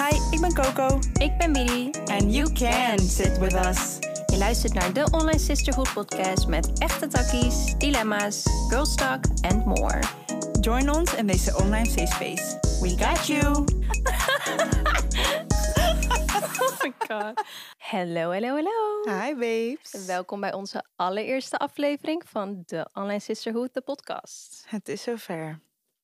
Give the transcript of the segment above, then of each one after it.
Hi, ik ben Coco. Ik ben Bidi. And you can sit with us. Je luistert naar de Online Sisterhood podcast met echte takkies, dilemma's, girls talk and more. Join ons in deze online safe space. We got you. Oh my god. Hallo, hallo, hallo. Hi babes. Welkom bij onze allereerste aflevering van de Online Sisterhood, de podcast. Het is zover.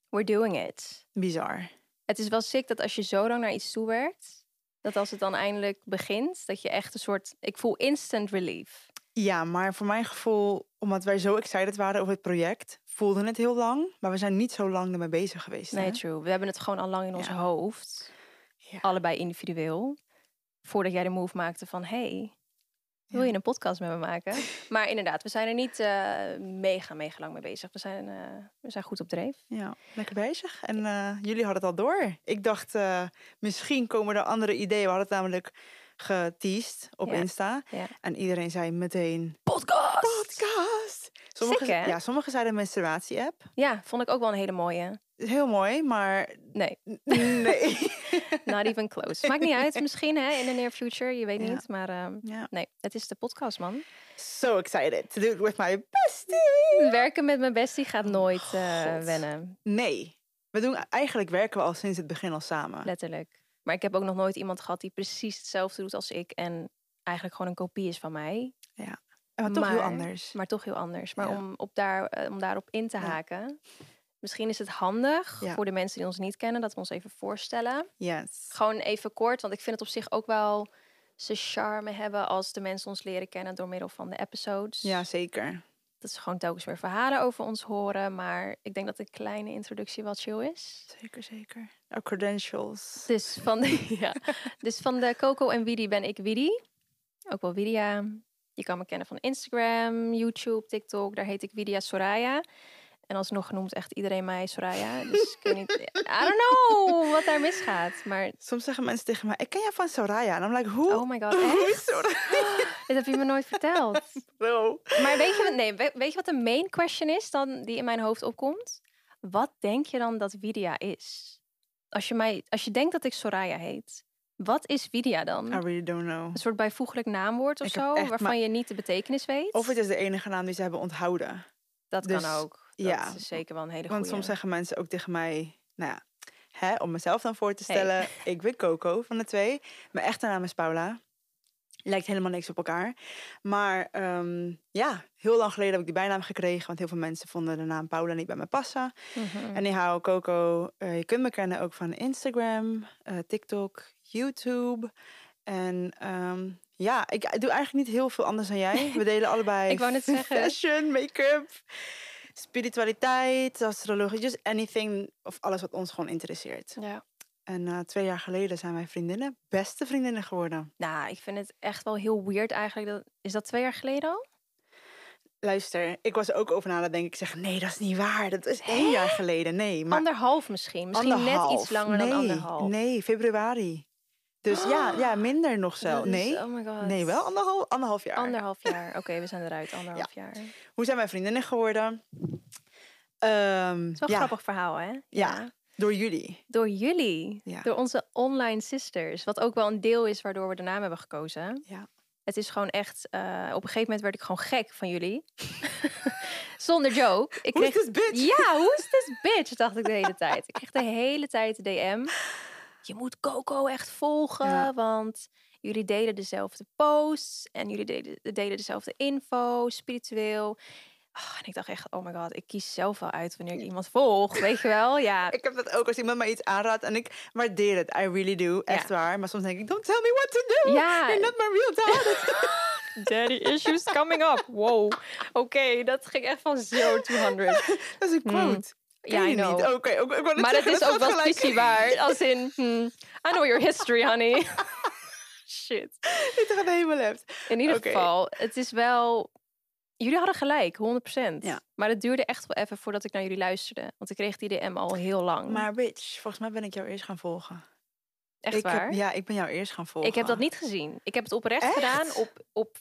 We're doing it. Bizar. Het is wel sick dat als je zo lang naar iets toewerkt, dat als het dan eindelijk begint, dat je echt een soort, ik voel instant relief. Ja, maar voor mijn gevoel, omdat wij zo excited waren over het project, voelde het heel lang. Maar we zijn niet zo lang ermee bezig geweest. Nee, hè? true. We hebben het gewoon al lang in ons Ja. hoofd. Ja. Allebei individueel. Voordat jij de move maakte van, hey, wil je een podcast met me maken? Maar inderdaad, we zijn er niet eh, mega, mega lang mee bezig. We zijn, eh, we zijn goed op dreef. Ja, lekker bezig. En eh, jullie hadden het al door. Ik dacht, misschien komen er andere ideeën. We hadden het namelijk geteased op Ja. Insta. Ja. En iedereen zei meteen, Podcast! podcast! Sommigen, Sick, hè? ja, sommigen zeiden menstruatie-app. Ja, vond ik ook wel een hele mooie. Heel mooi, maar Nee, nee. not even close. Maakt niet uit, misschien hè, in de near future, je weet Ja. niet. Maar ehm, ja. nee, het is de podcast, man. So excited to do it with my bestie. Werken met mijn bestie gaat nooit eh, God. wennen, Nee, we doen eigenlijk werken we al sinds het begin al samen. letterlijk. Maar ik heb ook nog nooit iemand gehad die precies hetzelfde doet als ik. En eigenlijk gewoon een kopie is van mij. Maar toch heel anders. Maar toch heel anders. Maar Ja. om, op daar, eh, om daarop in te Ja. haken. Misschien is het handig Ja. voor de mensen die ons niet kennen, dat we ons even voorstellen. Yes. Gewoon even kort, want ik vind het op zich ook wel zijn charme hebben als de mensen ons leren kennen door middel van de episodes. Ja, zeker. Dat ze gewoon telkens weer verhalen over ons horen. Maar ik denk dat een kleine introductie wel chill is. Zeker, zeker. Our credentials. Dus van de, ja. dus van de Coco en Widi ben ik Widi. Ook wel Widia. Je kan me kennen van Instagram, YouTube, TikTok. Daar heet ik Widia Soraya. En alsnog noemt echt iedereen mij Soraya. Dus ik weet niet... I don't know wat daar misgaat. Maar Soms zeggen mensen tegen mij, ik ken jou van Soraya. En I'm like, hoe? oh my god, echt? Dit heb je me nooit verteld. Bro. Maar weet je, wat- nee, we- weet je wat de main question is dan die in mijn hoofd opkomt? Wat denk je dan dat Widia is? Als je, mij, als je denkt dat ik Soraya heet, wat is Widia dan? I really don't know. Een soort bijvoeglijk naamwoord of Ik zo, waarvan maar- je niet de betekenis weet? Of het is de enige naam die ze hebben onthouden. dat dus- kan ook. Dat ja. is zeker wel een hele Want goede. soms zeggen mensen ook tegen mij, nou ja, hè, om mezelf dan voor te Hey. stellen. Ik ben Coco van de twee. Mijn echte naam is Paula. Lijkt helemaal niks op elkaar. Maar ehm, ja, heel lang geleden heb ik die bijnaam gekregen. Want heel veel mensen vonden de naam Paula niet bij me passen. Mhm. Anyhow, Coco, eh, je kunt me kennen ook van Instagram, eh, TikTok, YouTube. En ehm, ja, ik doe eigenlijk niet heel veel anders dan jij. We delen allebei Ik wou net zeggen. fashion, make-up, spiritualiteit, astrologie, just anything of alles wat ons gewoon interesseert. Ja. En eh, twee jaar geleden zijn wij vriendinnen, beste vriendinnen geworden. Nou, ik vind het echt wel heel weird eigenlijk. Dat, is dat twee jaar geleden al? Luister, ik was er ook over na te denken. Ik zeg, nee, dat is niet waar. Dat is één jaar geleden. Nee, maar anderhalf misschien. Misschien net iets langer nee, dan anderhalf. Nee, februari. Dus ja, ja, minder nog zo. Is- Nee, Oh my god. nee, wel anderhalf, anderhalf jaar. Anderhalf jaar. Oké, we zijn eruit. Anderhalf jaar. Het Hoe zijn wij vriendinnen geworden? Ehm, is wel een ja, grappig verhaal, hè? Ja. door jullie. Door jullie. Ja. Door onze online sisters. Wat ook wel een deel is waardoor we de naam hebben gekozen. Ja. Het is gewoon echt... eh, op een gegeven moment werd ik gewoon gek van jullie. Zonder joke. Ik kreeg, this bitch? Ja, hoe is this bitch? Dacht ik de hele tijd. Ik kreeg de hele tijd de DM. Je moet Coco echt volgen, Ja. want jullie delen dezelfde posts en jullie delen, delen dezelfde info, spiritueel. Ah, en ik dacht echt, oh my god, ik kies zelf wel uit wanneer ik iemand volg, weet je wel? Ja, Ik heb dat ook als iemand mij iets aanraadt en ik waardeer het. I really do. Echt waar. Maar soms denk ik, don't tell me what to do. Ja. You're not my real dad. daddy issues coming up. Wow. Oké, dat ging echt van 0 to 100. dat is een quote. Ja, je niet? Oké, Maar dat zeggen, is ook wel gelijk. spitiewaar. Als in, hmm, I know your history, honey. Shit. Dit gaat helemaal left. In ieder geval, het is wel... Jullie hadden gelijk, 100%. Ja. Maar het duurde echt wel even voordat ik naar jullie luisterde. Want ik kreeg die DM al heel lang. Maar bitch, volgens mij ben ik jou eerst gaan volgen. echt ik waar? Heb, ja, ik ben jou eerst gaan volgen. ik heb dat niet gezien. Ik heb het oprecht Echt? gedaan op, op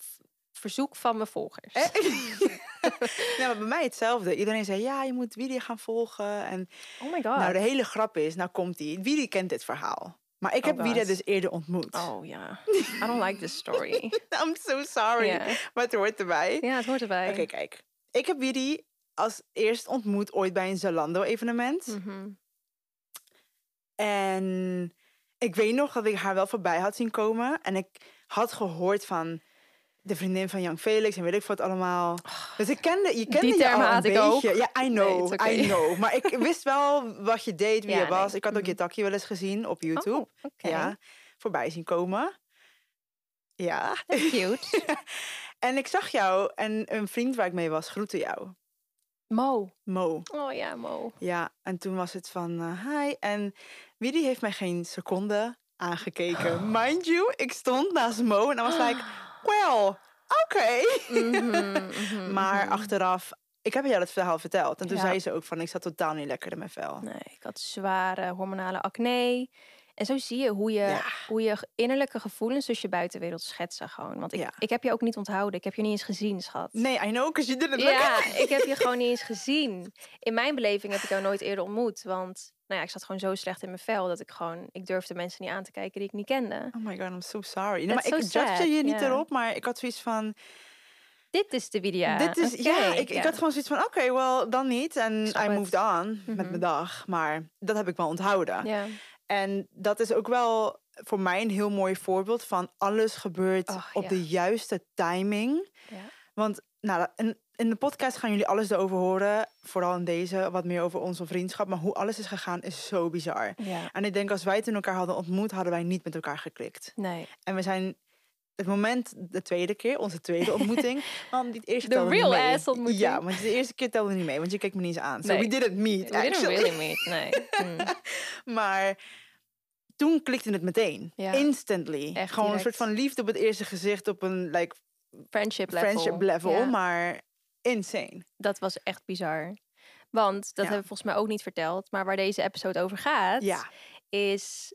verzoek van mijn volgers. Nee, maar bij mij hetzelfde. Iedereen zei, ja, je moet Willy gaan volgen. En Oh my god. nou, de hele grap is, nou komt die. Willy kent dit verhaal. Maar ik Oh heb God. dus eerder ontmoet. Oh ja. I don't like this story. I'm so sorry. Maar het hoort erbij. ja, het hoort erbij. Oké, kijk. Ik heb Widi als eerst ontmoet ooit bij een Zalando-evenement. Mhm. En ik weet nog dat ik haar wel voorbij had zien komen. En ik had gehoord van de vriendin van Young Felix en weet ik wat allemaal. Dus ik kende, je kende je termen al een haat ik ook. beetje. Ja, I know, okay. I know. Maar ik wist wel wat je deed, wie Ja, je was. nee. Ik had ook je Mhm. takje wel eens gezien op YouTube. Oh, oké. Ja, voorbij zien komen. Ja. That's cute. En ik zag jou en een vriend waar ik mee was groette jou. Mo. Mo. Oh ja, Mo. Ja, en toen was het van eh, hi. En Widi heeft mij geen seconde aangekeken. Mind you, ik stond naast Mo en I was like, well, oké. Mhm, mhm, Maar mhm. achteraf, ik heb jou dat verhaal verteld. En toen Ja. zei ze ook van, ik zat totaal niet lekker in mijn vel. Nee, ik had zware hormonale acne. En zo zie je hoe je, Ja. hoe je innerlijke gevoelens dus je buitenwereld schetsen gewoon. Want ik, Ja. ik heb je ook niet onthouden. Ik heb je niet eens gezien, schat. Nee, I know, because you didn't look Ja, at ik heb je gewoon niet eens gezien. In mijn beleving heb ik jou nooit eerder ontmoet. Want nou ja, ik zat gewoon zo slecht in mijn vel dat ik gewoon... Ik durfde mensen niet aan te kijken die ik niet kende. Oh my god, I'm so sorry. Nee, maar ik judge je niet erop, maar ik had zoiets van... Dit is de video. dit is, ja, ik, ik had gewoon zoiets van, oké, wel, dan niet. En I moved on met Mhm. mijn dag. Maar dat heb ik wel onthouden. Ja. En dat is ook wel voor mij een heel mooi voorbeeld van alles gebeurt op ja. de juiste timing. Ja. Want nou, in, in de podcast gaan jullie alles erover horen. Vooral in deze, wat meer over onze vriendschap. Maar hoe alles is gegaan is zo bizar. ja. En ik denk als wij toen elkaar hadden ontmoet, hadden wij niet met elkaar geklikt. Nee. En we zijn het moment, de tweede keer, onze tweede ontmoeting. Want die eerste De telde niet real mee. ass ontmoeting. Ja, want de eerste keer telde niet mee, want je keek me niet eens aan. So Nee. we didn't meet, We didn't really meet. Nee. Hm. Maar toen klikte het meteen. Ja. Instantly. Echt Gewoon een soort van liefde op het eerste gezicht op een like, Friendship level. friendship level. Ja. Maar insane. Dat was echt bizar. Want, dat Ja. hebben we volgens mij ook niet verteld, maar waar deze episode over gaat, Ja. is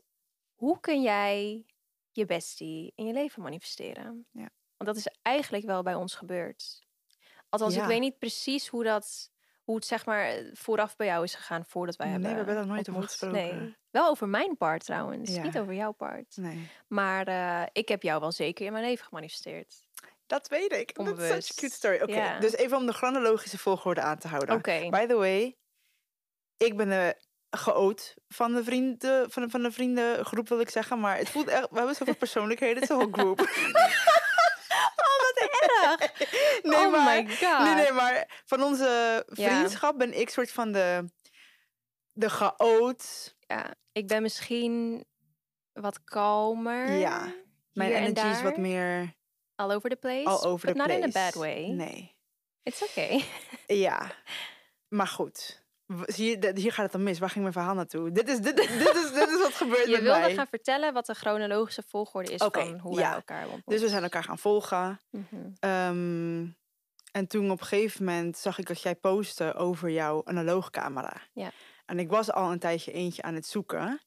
hoe kun jij je bestie in je leven manifesteren? Ja. Want dat is eigenlijk wel bij ons gebeurd. Althans, ik weet niet precies hoe dat, hoe het zeg maar vooraf bij jou is gegaan voordat wij Nee, we hebben hebben daar nooit over gesproken. Nee, wel over mijn part trouwens, Ja. niet over jouw part. Nee. Maar eh, ik heb jou wel zeker in mijn leven gemanifesteerd. Dat weet ik. Dat is such a cute story. Oké, Ja. dus even om de chronologische volgorde aan te houden. Oké. By the way, ik ben de geoot van de vrienden, van de, van de vriendengroep wil ik zeggen. Maar het voelt echt, we hebben zoveel persoonlijkheden. Het is een whole groep. Erg! Nee, oh maar, my god. Nee, nee, maar van onze Ja. vriendschap ben ik soort van de, de chaot. Ja, ik ben misschien wat kalmer. Ja, Mijn energy is wat meer All over the place. all over the not place. in a bad way. Nee. It's okay. Ja, maar goed. Zie je, hier gaat het dan mis. Waar ging mijn verhaal naartoe? Dit is, dit, dit is, dit is wat gebeurt Je met wilde mij. gaan vertellen wat de chronologische volgorde is Oké, van hoe ja. wij elkaar ontmoeten. Dus we zijn elkaar gaan volgen. Mhm. Ehm, en toen op een gegeven moment zag ik dat jij postte over jouw analoogcamera. Ja. En ik was al een tijdje eentje aan het zoeken.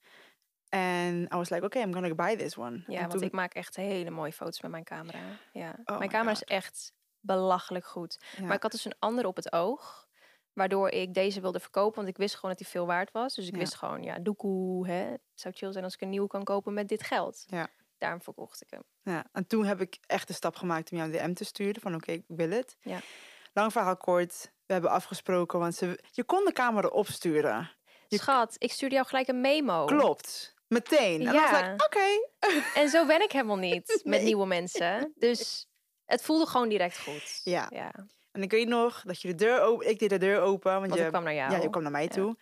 En I was like, okay, I'm gonna buy this one. Ja, en want toen, ik maak echt hele mooie foto's met mijn camera. Ja. Oh mijn camera is echt belachelijk goed. ja. Maar ik had dus een andere op het oog. Waardoor ik deze wilde verkopen. Want ik wist gewoon dat die veel waard was. Dus ik Ja. wist gewoon, ja, doekoe. Hè. Het zou chill zijn als ik een nieuwe kan kopen met dit geld. Ja. Daarom verkocht ik hem. Ja, en toen heb ik echt de stap gemaakt om jou een DM te sturen. Van oké, ik wil het. Ja. Lang verhaal kort. We hebben afgesproken, want ze, je kon de camera opsturen. Je- Schat, ik stuurde jou gelijk een memo. Klopt. Meteen. En dan was Ja. ik like, oké. En zo ben ik helemaal niet met nieuwe mensen. Dus het voelde gewoon direct goed. Ja. ja. En ik weet nog dat je de deur open... Ik deed de deur open. Want, Want je, kwam naar jou. Ja, je kwam naar mij Ja. toe.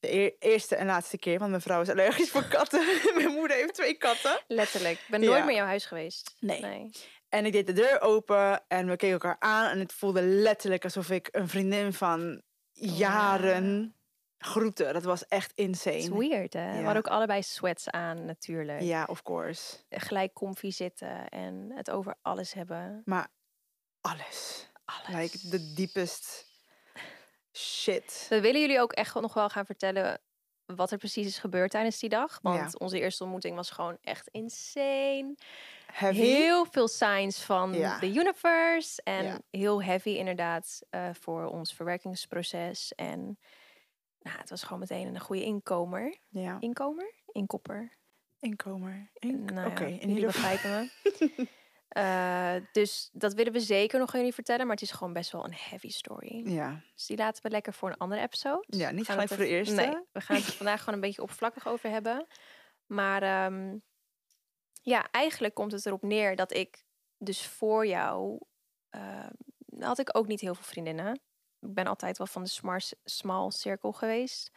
De eer- eerste en laatste keer, want mijn vrouw is allergisch voor katten. mijn moeder heeft twee katten. Letterlijk. Ik ben nooit Ja. meer in jouw huis geweest. Nee. nee. En ik deed de deur open en we keken elkaar aan. En het voelde letterlijk alsof ik een vriendin van jaren groette. Dat was echt insane. weird, hè? We hadden ook allebei sweats aan, natuurlijk. Ja, of course. Gelijk comfy zitten en het over alles hebben. Maar alles. Alles. Like the deepest shit. We willen jullie ook echt nog wel gaan vertellen wat er precies is gebeurd tijdens die dag. Want Ja. onze eerste ontmoeting was gewoon echt insane. Heavy. Heel veel signs van Ja. de universe. En Ja. heel heavy inderdaad eh, voor ons verwerkingsproces. En nou, het was gewoon meteen een goede inkomer. Ja. Inkomer? Inkopper. Inkomer. In... Nou Oké, in jullie ieder geval. begrijpen me. Eh, dus dat willen we zeker nog aan jullie vertellen. Maar het is gewoon best wel een heavy story. Ja. Dus die laten we lekker voor een andere episode. ja, niet gelijk voor de eerste. Nee, we gaan het er vandaag gewoon een beetje oppervlakkig over hebben. Maar ehm, ja, eigenlijk komt het erop neer dat ik dus voor jou... ehm, had ik ook niet heel veel vriendinnen. Ik ben altijd wel van de smart, small circle geweest.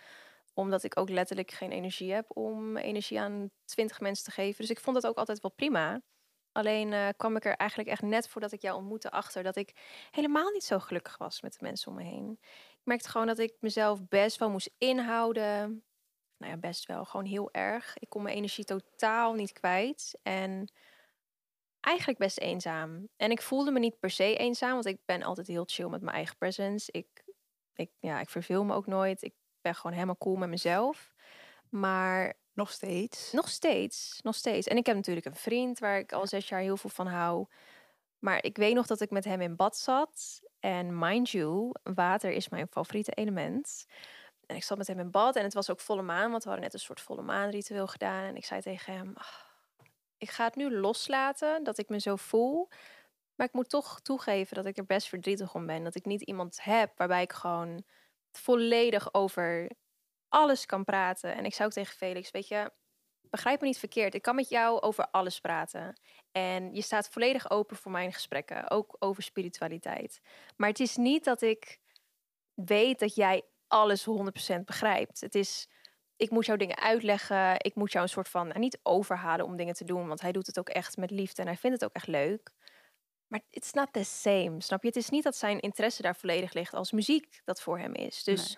Omdat ik ook letterlijk geen energie heb om energie aan twintig mensen te geven. Dus ik vond dat ook altijd wel prima. Alleen eh, kwam ik er eigenlijk echt net voordat ik jou ontmoette achter dat ik helemaal niet zo gelukkig was met de mensen om me heen. Ik merkte gewoon dat ik mezelf best wel moest inhouden. Nou ja, best wel. Gewoon heel erg. Ik kon mijn energie totaal niet kwijt. En eigenlijk best eenzaam. En ik voelde me niet per se eenzaam, want ik ben altijd heel chill met mijn eigen presence. Ik, ik, ja, ik verveel me ook nooit. Ik ben gewoon helemaal cool met mezelf. Maar Nog steeds. nog steeds, nog steeds. En ik heb natuurlijk een vriend waar ik al zes jaar heel veel van hou. Maar ik weet nog dat ik met hem in bad zat. En mind you, water is mijn favoriete element. En ik zat met hem in bad en het was ook volle maan, want we hadden net een soort volle maanritueel gedaan. En ik zei tegen hem, "Ah, ik ga het nu loslaten, dat ik me zo voel. Maar ik moet toch toegeven dat ik er best verdrietig om ben. Dat ik niet iemand heb waarbij ik gewoon volledig over alles kan praten. En ik zou ook tegen Felix, weet je, begrijp me niet verkeerd. Ik kan met jou over alles praten. En je staat volledig open voor mijn gesprekken, ook over spiritualiteit. Maar het is niet dat ik weet dat jij alles 100% begrijpt. Het is, ik moet jou dingen uitleggen. Ik moet jou een soort van, nou, niet overhalen om dingen te doen. Want hij doet het ook echt met liefde en hij vindt het ook echt leuk. Maar it's not the same, snap je? Het is niet dat zijn interesse daar volledig ligt als muziek dat voor hem is. Dus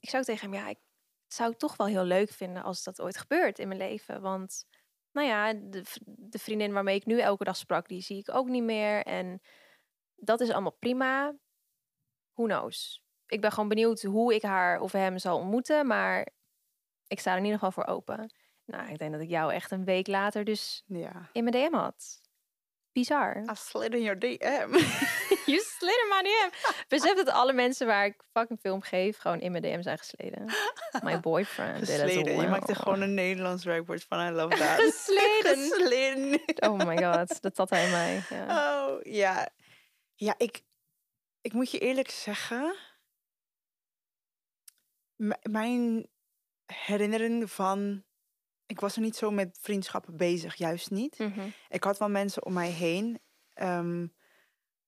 ik zou tegen hem, ja, ik zou het toch wel heel leuk vinden als dat ooit gebeurt in mijn leven. Want, nou ja, de vriendin waarmee ik nu elke dag sprak, die zie ik ook niet meer. En dat is allemaal prima. Who knows? Ik ben gewoon benieuwd hoe ik haar of hem zal ontmoeten, maar ik sta er in ieder geval voor open. Nou, ik denk dat ik jou echt een week later dus Ja. in mijn DM had. Bizar. I slid in your DM. You slid in my DM. Besef dat alle mensen waar ik fucking film geef, gewoon in mijn DM zijn gesleden. My boyfriend. did Gesleden. Je maakt er gewoon een Nederlands werkwoord van. I love that. Gesleden. Gesleden. Oh my god, dat had hij mij. Ja. Oh, ja. Ja, ik, ik moet je eerlijk zeggen. m- mijn herinnering van. Ik was er niet zo met vriendschappen bezig, juist niet. Mhm. Ik had wel mensen om mij heen. ehm,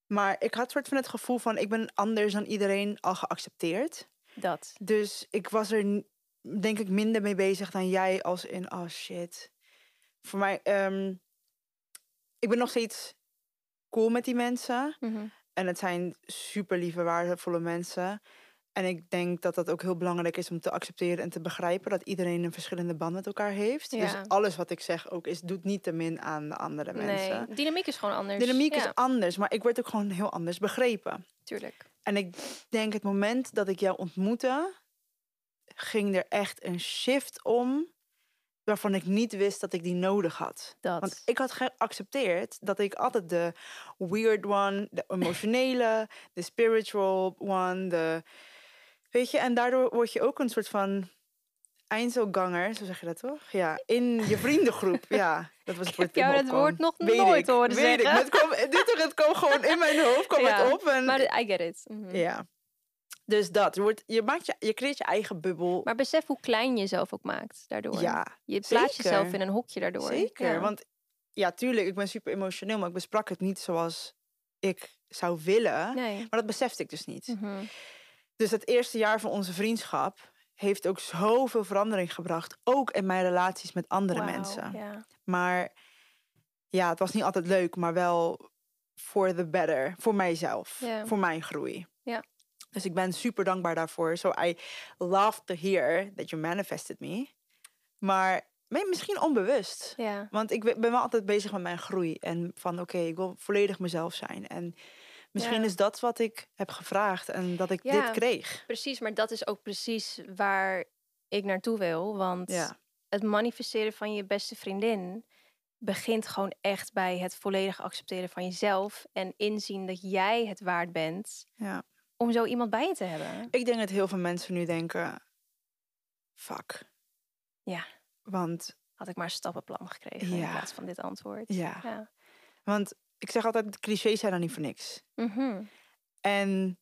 maar ik had soort van het gevoel van ik ben anders dan iedereen al geaccepteerd. Dat. Dus ik was er denk ik minder mee bezig dan jij als in oh shit. Voor mij, ehm, ik ben nog steeds cool met die mensen. Mhm. En het zijn super lieve, waardevolle mensen. En ik denk dat dat ook heel belangrijk is om te accepteren en te begrijpen dat iedereen een verschillende band met elkaar heeft. Ja. Dus alles wat ik zeg ook is, doet niet te min aan de andere mensen. Nee, dynamiek is gewoon anders. De dynamiek ja, is anders, maar ik word ook gewoon heel anders begrepen. tuurlijk. En ik denk het moment dat ik jou ontmoette, ging er echt een shift om waarvan ik niet wist dat ik die nodig had. Dat. Want ik had geaccepteerd dat ik altijd de weird one, de emotionele, de spiritual one, de... Weet je, en daardoor word je ook een soort van Einzelganger, zo zeg je dat toch? Ja, in je vriendengroep. Ja, dat was het woord heb jou dat woord nog Weet nooit ik, horen weet Ik, zeggen. het kwam, dit het kwam gewoon in mijn hoofd, kwam Ja, het op. En, Maar I get it. Mhm. ja. Dus dat, je, wordt, je, maakt je, je creëert je eigen bubbel. Maar besef hoe klein je jezelf ook maakt daardoor. ja, je plaatst zeker. jezelf in een hokje daardoor. zeker. Ja. Want ja, tuurlijk, ik ben super emotioneel, maar ik besprak het niet zoals ik zou willen. Nee. Maar dat besefte ik dus niet. Mhm. Dus het eerste jaar van onze vriendschap heeft ook zoveel verandering gebracht. Ook in mijn relaties met andere mensen. Ja. Maar ja, het was niet altijd leuk, maar wel for the better. Voor mijzelf. Voor mijn groei. Dus ik ben super dankbaar daarvoor. So I love to hear that you manifested me. Maar mi- misschien onbewust. Want ik ben ben wel altijd bezig met mijn groei. En van oké, ik wil volledig mezelf zijn. En misschien Ja. is dat wat ik heb gevraagd. En dat ik Ja. dit kreeg. Precies, maar dat is ook precies waar ik naartoe wil. Want Ja. het manifesteren van je beste vriendin begint gewoon echt bij het volledig accepteren van jezelf en inzien dat jij het waard bent ja. om zo iemand bij je te hebben. Ik denk dat heel veel mensen nu denken... Fuck. Ja. Want had ik maar een stappenplan gekregen in plaats van dit antwoord. Ja. Ja. Want ik zeg altijd, clichés zijn er niet voor niks. Mhm. En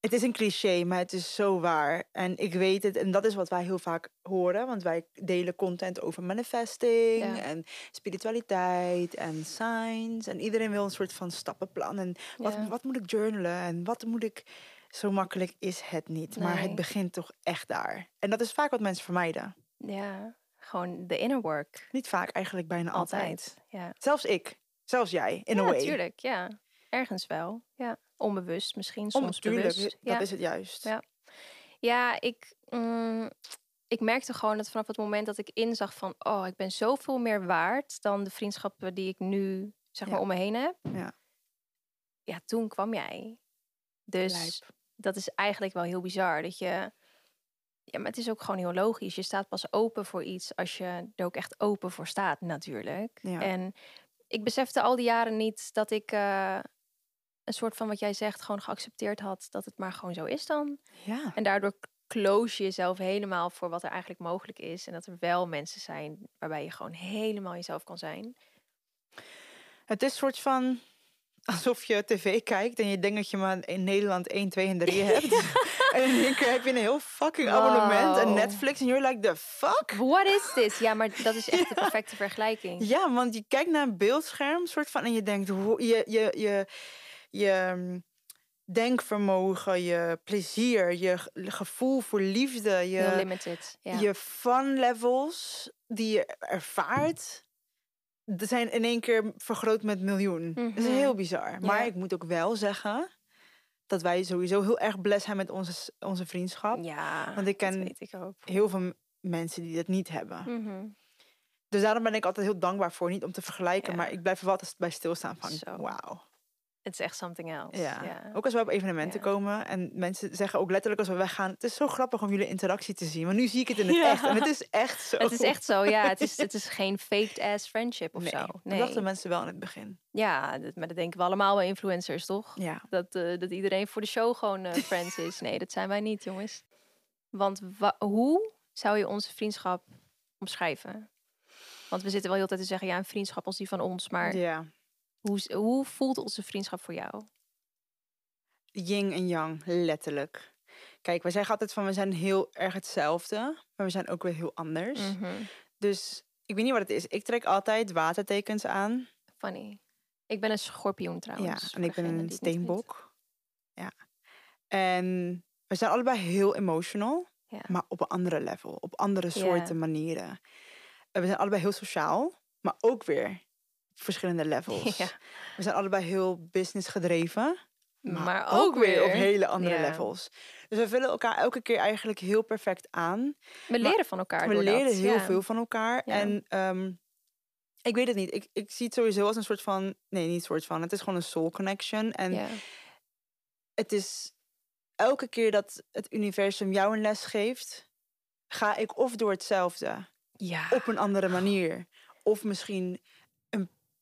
het is een cliché, maar het is zo waar. En ik weet het, en dat is wat wij heel vaak horen, want wij delen content over manifesting Ja. en spiritualiteit en science. En iedereen wil een soort van stappenplan. En wat, Ja. wat moet ik journalen en wat moet ik. Zo makkelijk is het niet, maar het begint toch echt daar. En dat is vaak wat mensen vermijden. ja, gewoon de inner work. Niet vaak, eigenlijk bijna altijd. Altijd. Ja, Zelfs ik, zelfs jij, in ja a way. natuurlijk. Ja, ergens wel. Ja, onbewust misschien, Om, soms bewust. dat Ja. is het juist. Ja. Ja, ik, mm, ik merkte gewoon dat vanaf het moment dat ik inzag van... oh, ik ben zoveel meer waard dan de vriendschappen die ik nu zeg maar Ja. om me heen heb. Ja. Ja, toen kwam jij. Dus Lijp. dat is eigenlijk wel heel bizar. Dat je... Ja, maar het is ook gewoon heel logisch. Je staat pas open voor iets als je er ook echt open voor staat, natuurlijk. Ja. En ik besefte al die jaren niet dat ik eh, een soort van wat jij zegt, gewoon geaccepteerd had dat het maar gewoon zo is dan. Ja. En daardoor close je jezelf helemaal voor wat er eigenlijk mogelijk is. En dat er wel mensen zijn waarbij je gewoon helemaal jezelf kan zijn. Het is een soort van alsof je tv kijkt en je denkt dat je maar in Nederland 1, 2 en 3 hebt. En in één keer heb je een heel fucking abonnement en. Netflix en you're like, the fuck? What is this? Ja, maar dat is echt de perfecte vergelijking. Ja, want je kijkt naar een beeldscherm soort van en je denkt, hoe- je, je, je, je mm, denkvermogen, je plezier, je ge- gevoel voor liefde, Heel je, limited. Ja. je fun levels die je ervaart, zijn in één keer vergroot met miljoen. Dat is Mhm. heel bizar. Maar ik moet ook wel zeggen dat wij sowieso heel erg blessed zijn met onze, onze vriendschap. ja, Want ik ken weet ik ook. heel veel mensen die dat niet hebben. Mhm. Dus daarom ben ik altijd heel dankbaar voor. Niet om te vergelijken, Ja. maar ik blijf er wel altijd bij stilstaan van Zo. wauw. Het is echt something else. Ja. Ja. Ook als we op evenementen Ja. komen en mensen zeggen ook letterlijk als we weggaan, het is zo grappig om jullie interactie te zien. Maar nu zie ik het in het Ja. echt en het is echt zo. Het is echt zo, ja. Het is, het is geen faked ass friendship of nee. zo. Dat Nee. dachten mensen wel in het begin. Ja, dat, maar dat denken we allemaal bij influencers, toch? Ja. Dat, eh, dat iedereen voor de show gewoon eh, friends is. Nee, dat zijn wij niet, jongens. Want wa- hoe zou je onze vriendschap omschrijven? Want we zitten wel heel tijd te zeggen, ja, een vriendschap als die van ons. Maar ja. Hoe, voelt onze vriendschap voor jou? Yin en yang, letterlijk. Kijk, wij zeggen altijd van we zijn heel erg hetzelfde, maar we zijn ook weer heel anders. Mhm. Dus ik weet niet wat het is. Ik trek altijd watertekens aan. Funny. Ik ben een schorpioen trouwens. ja, en ik ben een steenbok. Ja. En we zijn allebei heel emotional, Ja. maar op een andere level, op andere soorten manieren. En we zijn allebei heel sociaal, maar ook weer verschillende levels. Ja. We zijn allebei heel business gedreven, maar, Maar ook, ook weer op hele andere ja. levels. Dus we vullen elkaar elke keer eigenlijk heel perfect aan. We leren van elkaar We leren dat, heel ja. veel van elkaar. En ehm, ik weet het niet. Ik, ik zie het sowieso als een soort van. Nee, niet soort van. Het is gewoon een soul connection. En Ja. het is elke keer dat het universum jou een les geeft, ga ik of door hetzelfde ja. op een andere manier. Of misschien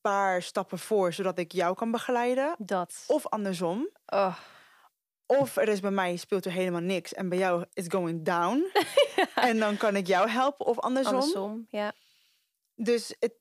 paar stappen voor, zodat ik jou kan begeleiden. Dat. Of andersom. Oh. Of er is bij mij speelt er helemaal niks en bij jou is going down. En dan kan ik jou helpen. Of andersom. Andersom, ja. Dus het,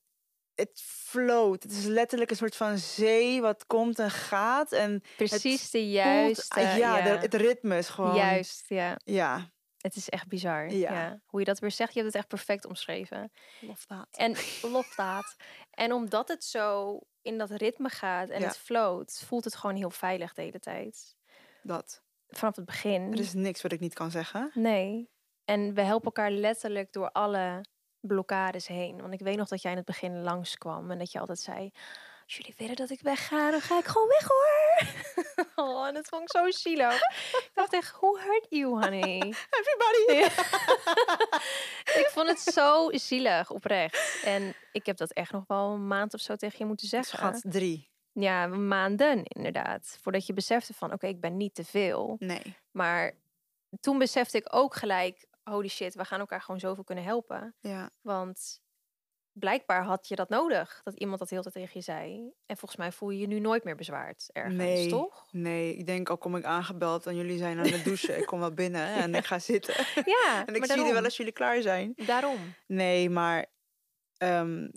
het float. Het is letterlijk een soort van zee wat komt en gaat. En Precies de voelt- juiste. ah, ja, de- het ritme is gewoon... Juist, ja. Ja. Het is echt bizar. Ja. Ja. Hoe je dat weer zegt, je hebt het echt perfect omschreven. Lof dat. En lofdaad. En omdat het zo in dat ritme gaat en Ja. het float, voelt het gewoon heel veilig de hele tijd. Dat. Vanaf het begin. Er is niks wat ik niet kan zeggen. Nee. En we helpen elkaar letterlijk door alle blokkades heen. Want ik weet nog dat jij in het begin langskwam en dat je altijd zei: jullie willen dat ik wegga, dan ga ik gewoon weg hoor. oh, en dat vond ik zo zielig. ik dacht echt: Who hurt you, honey? Everybody! ik vond het zo zielig, oprecht. En ik heb dat echt nog wel een maand of zo tegen je moeten zeggen. Schat, drie. Ja, maanden inderdaad. Voordat je besefte van: Oké, ik ben niet te veel. Nee. Maar toen besefte ik ook gelijk: Holy shit, we gaan elkaar gewoon zoveel kunnen helpen. Ja. Want blijkbaar had je dat nodig, dat iemand dat heel tijd tegen je zei. En volgens mij voel je je nu nooit meer bezwaard ergens, Nee. toch? Nee, ik denk al kom ik aangebeld en jullie zijn aan het douchen. ik kom wel binnen en ik ga zitten. Ja, en ik zie jullie wel als jullie klaar zijn. Daarom. Nee, maar ehm,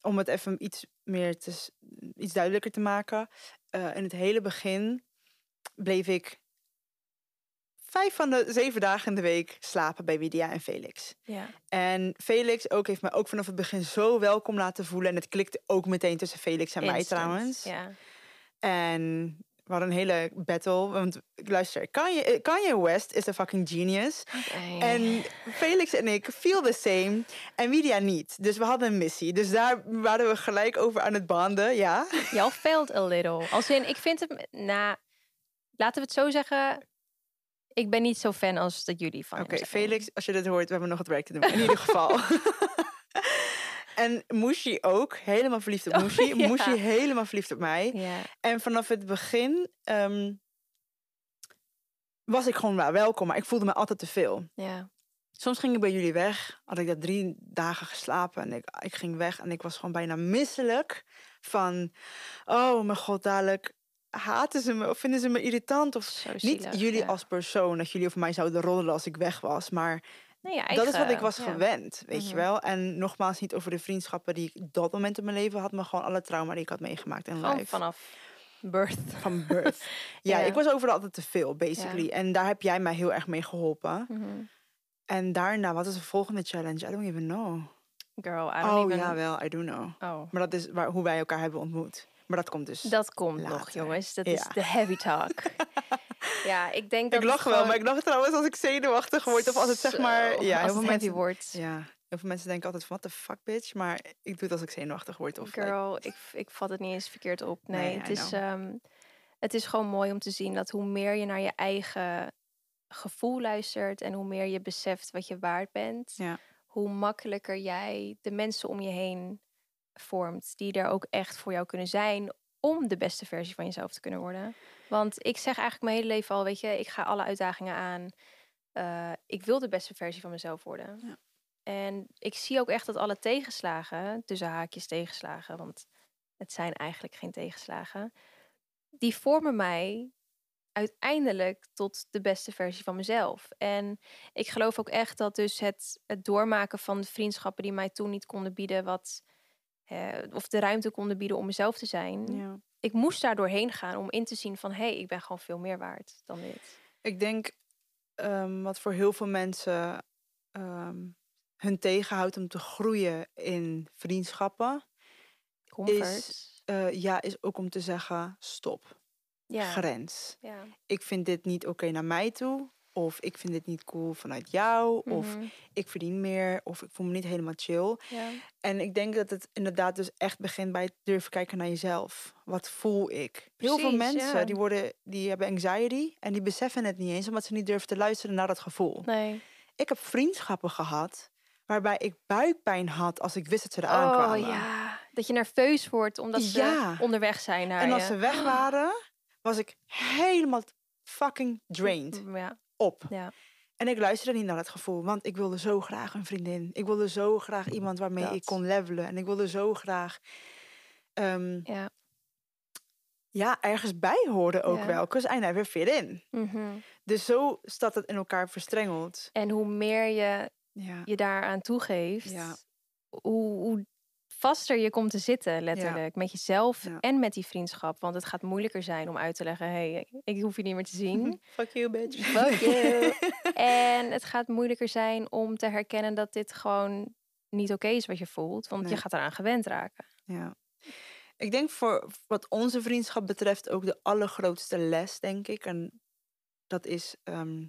om het even iets meer te, iets duidelijker te maken. eh, in het hele begin bleef ik vijf van de zeven dagen in de week slapen bij Widia en Felix. Ja. En Felix ook heeft me ook vanaf het begin zo welkom laten voelen. En het klikte ook meteen tussen Felix en mij trouwens. Ja. En we hadden een hele battle. Want luister, Kanye, Kanye West is een fucking genius. En Felix en ik feel the same. En Widia niet. Dus we hadden een missie. Dus daar waren we gelijk over aan het banden. Ja. Y'all failed a little. Als in, ik vind het... Nou, laten we het zo zeggen. Ik ben niet zo fan als dat jullie van Oké. Felix, als je dit hoort, we hebben nog wat werk te doen. In ieder geval. en Mushi ook. Helemaal verliefd op Oh, Mushi. ja. Mushi helemaal verliefd op mij. Ja. En vanaf het begin ehm, was ik gewoon wel welkom. Maar ik voelde me altijd te veel. Ja. Soms ging ik bij jullie weg. Had ik daar drie dagen geslapen. En ik, ik ging weg. En ik was gewoon bijna misselijk. Van, oh mijn god, dadelijk haten ze me. Of vinden ze me irritant. Of Zo niet jullie ja. als persoon. Dat jullie over mij zouden roddelen als ik weg was. Maar Nee, je dat is wat ik was ja. gewend. Weet je Mhm. wel. En nogmaals niet over de vriendschappen die ik dat moment in mijn leven had. Maar gewoon alle trauma die ik had meegemaakt in life. vanaf birth. Van birth. ja, Ja. ik was overal altijd te veel, basically. En daar heb jij mij heel erg mee geholpen. Mhm. En daarna, wat is de volgende challenge? I don't even know. Girl, I don't Oh, even... ja, wel, I do know. Oh. Maar dat is waar, hoe wij elkaar hebben ontmoet. Maar dat komt dus. Dat komt nog, jongens. Dat Ja. is de heavy talk. ja, ik denk dat ik lach wel, maar ik lach trouwens als ik zenuwachtig word. Of als het zeg maar... Zo, Ja, heel veel mensen... wordt. Ja, heel veel mensen denken altijd van, what the fuck, bitch? Maar ik doe het als ik zenuwachtig word. Of like- Girl, ik, ik vat het niet eens verkeerd op. Nee, Nee, het, is, ehm, het is gewoon mooi om te zien dat hoe meer je naar je eigen gevoel luistert en hoe meer je beseft wat je waard bent, Ja. hoe makkelijker jij de mensen om je heen vormt die er ook echt voor jou kunnen zijn om de beste versie van jezelf te kunnen worden. Want ik zeg eigenlijk mijn hele leven al, weet je, ik ga alle uitdagingen aan. Eh, ik wil de beste versie van mezelf worden. Ja. En ik zie ook echt dat alle tegenslagen, tussen haakjes tegenslagen, want het zijn eigenlijk geen tegenslagen, die vormen mij uiteindelijk tot de beste versie van mezelf. En ik geloof ook echt dat dus het, het doormaken van de vriendschappen die mij toen niet konden bieden, wat, eh, of de ruimte konden bieden om mezelf te zijn. ja. Ik moest daar doorheen gaan om in te zien van, hé, hey, ik ben gewoon veel meer waard dan dit. Ik denk ehm, wat voor heel veel mensen ehm, hun tegenhoudt om te groeien in vriendschappen, Comfort. eh, ja, is ook om te zeggen: stop, ja. grens. ja. Ik vind dit niet oké naar mij toe. Of ik vind dit niet cool vanuit jou. Of Mhm. ik verdien meer. Of ik voel me niet helemaal chill. ja. En ik denk dat het inderdaad dus echt begint bij het durven kijken naar jezelf. Wat voel ik? Heel veel mensen ja. die, worden, die hebben anxiety en die beseffen het niet eens omdat ze niet durven te luisteren naar dat gevoel. Nee. Ik heb vriendschappen gehad waarbij ik buikpijn had als ik wist dat ze eraan kwamen. Oh ja, dat je nerveus wordt omdat ze Ja. onderweg zijn naar En als je. ze weg waren, was ik helemaal fucking drained Ja, op. ja. En ik luisterde niet naar dat gevoel, want ik wilde zo graag een vriendin. Ik wilde zo graag iemand waarmee Dat. ik kon levelen. En ik wilde zo graag ehm, ja. ja, ergens bij horen ook Ja. wel. Because I never fit in. Mhm. Dus zo staat het in elkaar verstrengeld. En hoe meer je Ja. je daaraan toegeeft, Ja. hoe, hoe vaster je komt te zitten, letterlijk. Met jezelf Ja. en met die vriendschap. Want het gaat moeilijker zijn om uit te leggen: hé, hey, ik hoef je niet meer te zien. Fuck you, bitch. Fuck you. en het gaat moeilijker zijn om te herkennen dat dit gewoon niet oké is wat je voelt. Want je gaat eraan gewend raken. Ja. Ik denk voor wat onze vriendschap betreft ook de allergrootste les, denk ik. En dat is, ehm,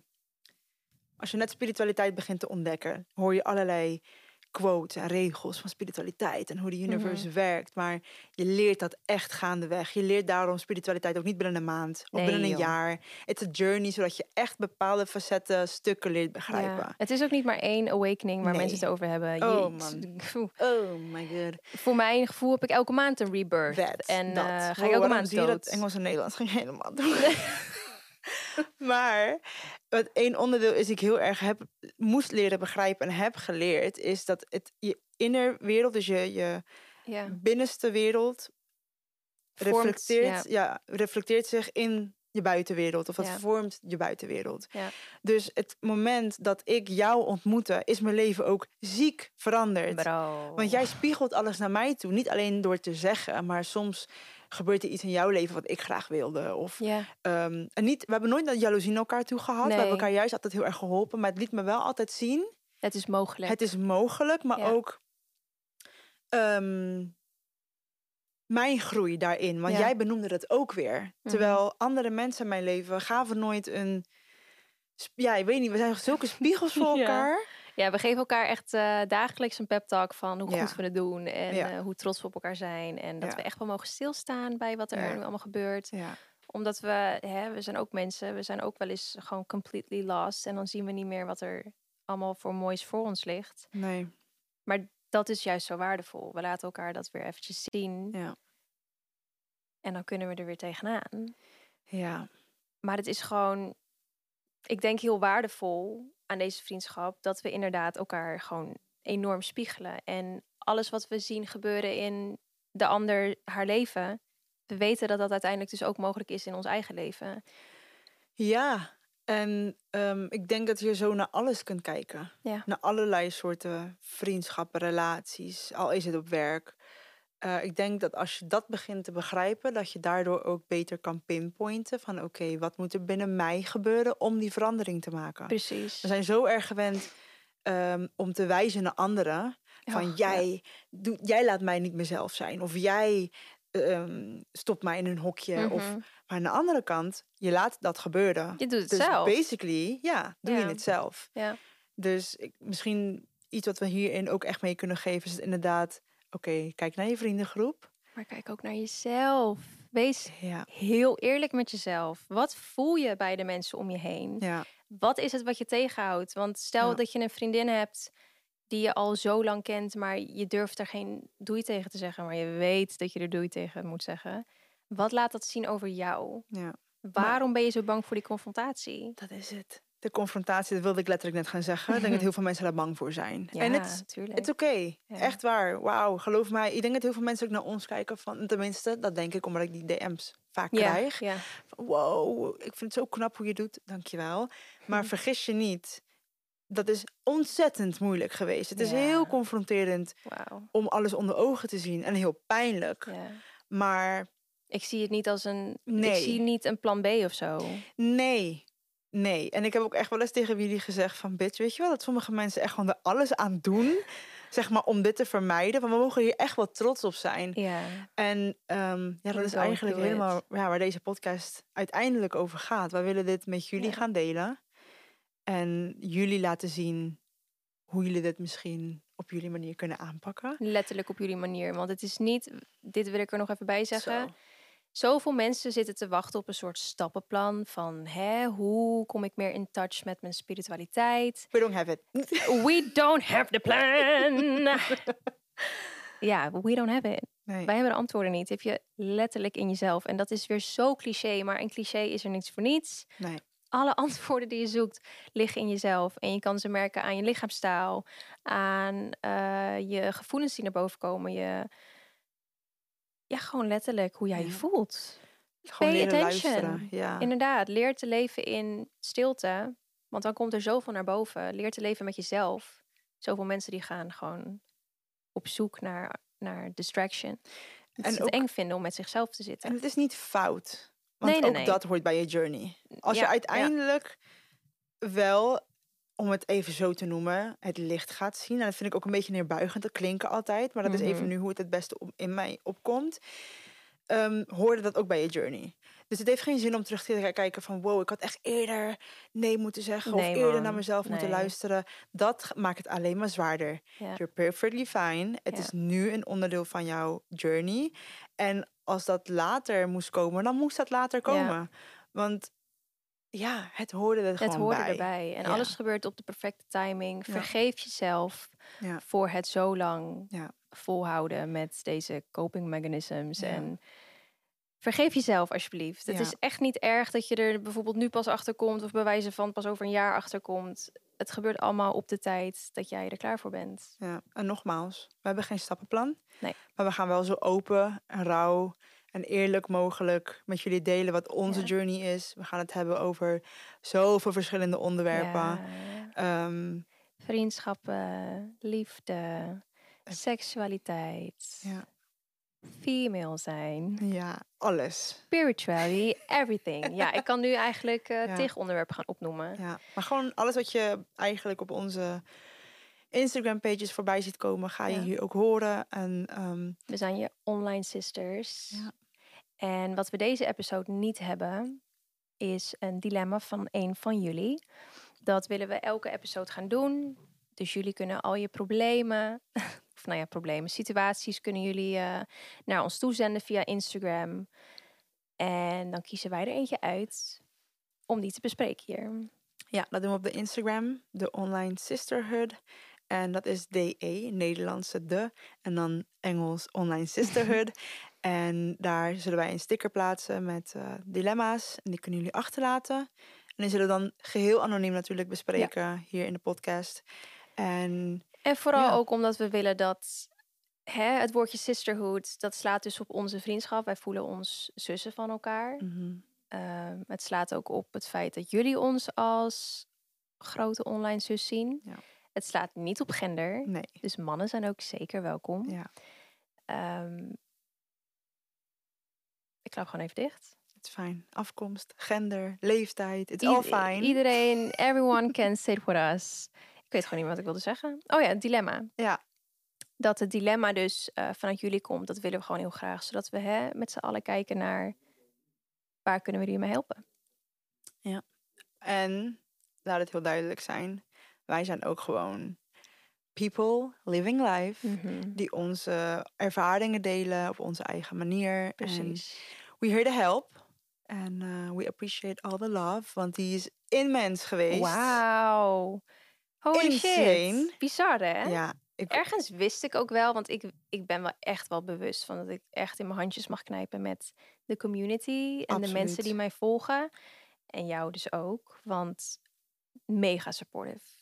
als je net spiritualiteit begint te ontdekken, hoor je allerlei quotes en regels van spiritualiteit en hoe de universe werkt. Maar je leert dat echt gaandeweg. Je leert daarom spiritualiteit ook niet binnen een maand of Nee, binnen een joh. jaar. It's a journey, zodat je echt bepaalde facetten, stukken leert begrijpen. Ja. Het is ook niet maar één awakening waar Nee. mensen het over hebben. Je- Oh, man. Oh my god. Voor mijn gevoel heb ik elke maand een rebirth. That, en dat. eh, ga ik elke maand zie je dat dood. Engels en Nederlands ging helemaal door. maar wat één onderdeel is ik heel erg heb, moest leren begrijpen en heb geleerd, is dat het je inner wereld, dus je, je Ja. binnenste wereld, Vormt, reflecteert, ja. ja. reflecteert zich in je buitenwereld of dat Ja. vormt je buitenwereld. Ja. Dus het moment dat ik jou ontmoette, is mijn leven ook ziek veranderd. Bro. Want jij spiegelt alles naar mij toe. Niet alleen door te zeggen, maar soms gebeurt er iets in jouw leven wat ik graag wilde. Of, Ja, ehm, en niet, we hebben nooit dat jaloezie naar elkaar toe gehad. We hebben elkaar juist altijd heel erg geholpen. Maar het liet me wel altijd zien het is mogelijk. het is mogelijk, maar Ja. ook ehm, mijn groei daarin. Want Ja. jij benoemde het ook weer. Mhm. Terwijl andere mensen in mijn leven gaven nooit een. Ja, ik weet niet, we zijn zulke spiegels voor elkaar. Ja, we geven elkaar echt eh, dagelijks een pep talk van hoe goed we het doen. En eh, hoe trots we op elkaar zijn. En dat we echt wel mogen stilstaan bij wat er nu allemaal gebeurt. Ja. Omdat we, hè, we zijn ook mensen. We zijn ook wel eens gewoon completely lost. En dan zien we niet meer wat er allemaal voor moois voor ons ligt. Nee. Maar dat is juist zo waardevol. We laten elkaar dat weer eventjes zien. Ja. En dan kunnen we er weer tegenaan. Ja. Maar het is gewoon, ik denk heel waardevol aan deze vriendschap dat we inderdaad elkaar gewoon enorm spiegelen. En alles wat we zien gebeuren in de ander haar leven, we weten dat dat uiteindelijk dus ook mogelijk is in ons eigen leven. Ja. En ehm, ik denk dat je zo naar alles kunt kijken. Ja. Naar allerlei soorten vriendschappen, relaties, al is het op werk. Eh, ik denk dat als je dat begint te begrijpen, dat je daardoor ook beter kan pinpointen van oké, wat moet er binnen mij gebeuren om die verandering te maken. Precies. We zijn zo erg gewend ehm, om te wijzen naar anderen. Van Och, ja. jij, doe, jij laat mij niet mezelf zijn. Of jij ehm, stopt mij in een hokje. Of, Mhm. maar aan de andere kant, je laat dat gebeuren. Je doet het Dus zelf. basically, ja, doe je het zelf. Ja. Dus ik, misschien iets wat we hierin ook echt mee kunnen geven, is het inderdaad, oké, kijk naar je vriendengroep. Maar kijk ook naar jezelf. Wees Ja, heel eerlijk met jezelf. Wat voel je bij de mensen om je heen? ja, Wat is het wat je tegenhoudt? Want stel Ja. dat je een vriendin hebt die je al zo lang kent, maar je durft er geen doei tegen te zeggen, maar je weet dat je er doei tegen moet zeggen. Wat laat dat zien over jou? ja. Waarom ben je zo bang voor die confrontatie? Dat is het. De confrontatie, dat wilde ik letterlijk net gaan zeggen. Ik denk dat heel veel mensen daar bang voor zijn. Ja, en het is natuurlijk. Het is oké. Ja. Echt waar. Wauw, geloof mij. Ik denk dat heel veel mensen ook naar ons kijken van... Tenminste, dat denk ik omdat ik die DM's vaak ja, krijg. ja, Van, wow, ik vind het zo knap hoe je doet. Dankjewel. Maar vergis je niet. Dat is ontzettend moeilijk geweest. Het is heel confronterend om alles onder ogen te zien. En heel pijnlijk. Ja. Maar Ik zie het niet als een. Ik Nee. zie niet een plan B of zo. nee. Nee. En ik heb ook echt wel eens tegen jullie gezegd van... Bitch, weet je wel dat sommige mensen echt gewoon er alles aan doen... zeg maar, om dit te vermijden. Want we mogen hier echt wel trots op zijn. Ja. En ehm, ja, dat is eigenlijk helemaal ja, waar deze podcast uiteindelijk over gaat. Wij willen dit met jullie Ja. gaan delen. En jullie laten zien hoe jullie dit misschien op jullie manier kunnen aanpakken. Letterlijk op jullie manier. Want het is niet. Dit wil ik er nog even bij zeggen. Zo. Zoveel mensen zitten te wachten op een soort stappenplan van hè, hoe kom ik meer in touch met mijn spiritualiteit? We don't have it. We don't have the plan. ja, we don't have it. Nee. Wij hebben de antwoorden niet. Heb je letterlijk in jezelf. En dat is weer zo cliché, maar een cliché is er niets voor niets. nee. Alle antwoorden die je zoekt liggen in jezelf. En je kan ze merken aan je lichaamstaal, aan eh, je gevoelens die naar boven komen. Je, ja, gewoon letterlijk hoe jij je voelt. Gewoon Pay attention. luisteren. Ja. Inderdaad, leer te leven in stilte. Want dan komt er zoveel naar boven. Leer te leven met jezelf. Zoveel mensen die gaan gewoon op zoek naar, naar distraction. Dat En ze het ook- eng vinden om met zichzelf te zitten. En het is niet fout. Want Nee, nee, ook nee. dat hoort bij je journey. Als Ja, je ja. uiteindelijk wel, om het even zo te noemen, het licht gaat zien. En dat vind ik ook een beetje neerbuigend te klinken altijd. Maar dat is even Mhm. nu hoe het het beste op, in mij opkomt. ehm, hoorde dat ook bij je journey. Dus het heeft geen zin om terug te kijken van... wow, ik had echt eerder nee moeten zeggen... Nee, of eerder naar mezelf moeten luisteren. Dat maakt het alleen maar zwaarder. You're perfectly fine. Het is nu een onderdeel van jouw journey. En als dat later moest komen, dan moest dat later komen. Want ja, het hoorde er Het gewoon hoorde bij. erbij. En Ja. alles gebeurt op de perfecte timing. Ja. Vergeef jezelf Ja. voor het zo lang volhouden met deze coping mechanisms. En vergeef jezelf alsjeblieft. Het is echt niet erg dat je er bijvoorbeeld nu pas achter komt. Of bij wijze van pas over een jaar achter komt. Het gebeurt allemaal op de tijd dat jij er klaar voor bent. Ja, en nogmaals, we hebben geen stappenplan. Nee. Maar we gaan wel zo open en rauw en eerlijk mogelijk met jullie delen wat onze Ja. journey is. We gaan het hebben over zoveel verschillende onderwerpen. Ja. Ehm, Vriendschappen, liefde, seksualiteit, ja. female zijn, ja, alles. spirituality, everything. Ja, ik kan nu eigenlijk eh Ja. tig onderwerpen gaan opnoemen. Ja. Maar gewoon alles wat je eigenlijk op onze Instagram pages voorbij ziet komen, ga je Ja. hier ook horen. En ehm, We zijn je online sisters. Ja. En wat we deze episode niet hebben, is een dilemma van een van jullie. Dat willen we elke episode gaan doen. Dus jullie kunnen al je problemen, of nou ja, problemen, situaties kunnen jullie eh, naar ons toezenden via Instagram. En dan kiezen wij er eentje uit om die te bespreken hier. ja, dat doen we op de Instagram, de Online Sisterhood. En dat is DE, Nederlandse de, en dan Engels Online Sisterhood. en daar zullen wij een sticker plaatsen met eh, dilemma's. En die kunnen jullie achterlaten. En die zullen we dan geheel anoniem natuurlijk bespreken hier in de podcast. En En vooral Ja. ook omdat we willen dat hè, het woordje sisterhood, dat slaat dus op onze vriendschap. Wij voelen ons zussen van elkaar. mhm, Ehm, het slaat ook op het feit dat jullie ons als grote online zus zien. Ja. Het slaat niet op gender. nee, Dus mannen zijn ook zeker welkom. ja, Ehm, ik klap gewoon even dicht. het is fijn. Afkomst, gender, leeftijd, it's Ied- all fine. Iedereen, everyone can sit with us. Ik weet gewoon niet wat ik wilde zeggen. Oh ja, het dilemma. Ja. Dat het dilemma dus eh, vanuit jullie komt, dat willen we gewoon heel graag. Zodat we hè, met z'n allen kijken naar waar kunnen we jullie mee helpen. En laat het heel duidelijk zijn, wij zijn ook gewoon people living life. Mhm. Die onze ervaringen delen op onze eigen manier. Precies. we here to help. En eh, we appreciate all the love. Want die is immens geweest. Wauw. Holy Insane. shit. Bizar hè? Ja, ik, Ergens wist ik ook wel, want ik, ik ben wel echt wel bewust van dat ik echt in mijn handjes mag knijpen met de community en de mensen die mij volgen. En jou dus ook, want mega supportive.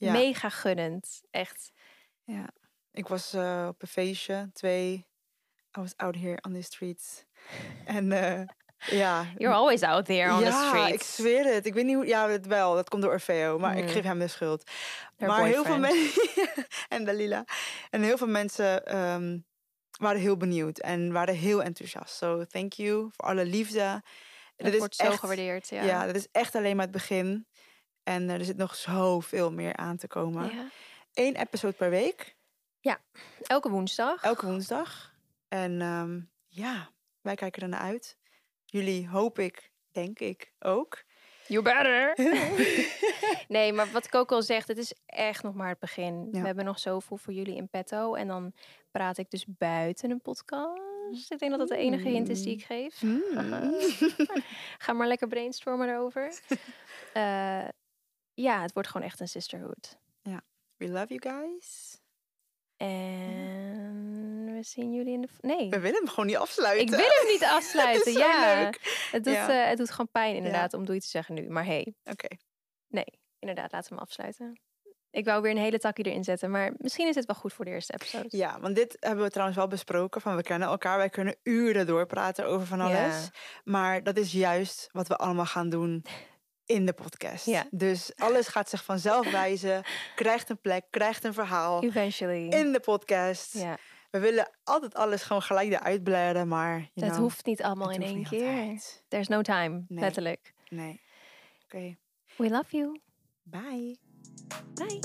Ja. Mega gunnend. Echt. ja. ik was eh, op een feestje. Twee. I was out here on the streets. En eh, ja. You're always out there on ja, the streets. ik zweer het. Ik weet niet hoe... Ja, het wel. Dat komt door Orfeo. Maar ik Mm. geef hem de schuld. Her maar heel veel mensen... en Dalila. En heel veel mensen ehm, waren heel benieuwd. En waren heel enthousiast. So, thank you voor alle liefde. Dat wordt zo echt- gewaardeerd. Ja. Ja. dat is echt alleen maar het begin. En eh, er zit nog zoveel meer aan te komen. Ja. Eén episode per week. Elke woensdag. Elke woensdag. En ehm, ja, wij kijken ernaar uit. Jullie hoop ik, denk ik ook. You better. nee, maar wat Coco zegt, het is echt nog maar het begin. Ja. We hebben nog zoveel voor jullie in petto. En dan praat ik dus buiten een podcast. Ik denk dat dat de enige hint is die ik geef. Mm. Ga maar lekker brainstormen erover. Eh, ja, het wordt gewoon echt een sisterhood. We love you guys. En we zien jullie in de... Nee, We willen hem gewoon niet afsluiten. ik wil hem niet afsluiten. Ja, leuk. Het, doet, Ja. eh, het doet gewoon pijn inderdaad om doei te zeggen nu. Maar hey, Oké. Nee, inderdaad, laten we hem afsluiten. Ik wou weer een hele takje erin zetten, maar misschien is het wel goed voor de eerste episode. Ja, want dit hebben we trouwens wel besproken. Van we kennen elkaar. Wij kunnen uren doorpraten over van alles. Ja. Maar dat is juist wat we allemaal gaan doen in de podcast. Ja. Dus alles gaat zich vanzelf wijzen. Krijgt een plek, krijgt een verhaal. Eventually. In de podcast. ja, We willen altijd alles gewoon gelijk eruit blaren. Maar know, hoeft niet allemaal in één keer. altijd. There's no time, Nee. letterlijk. Nee. Oké. We love you. Bye. Bye.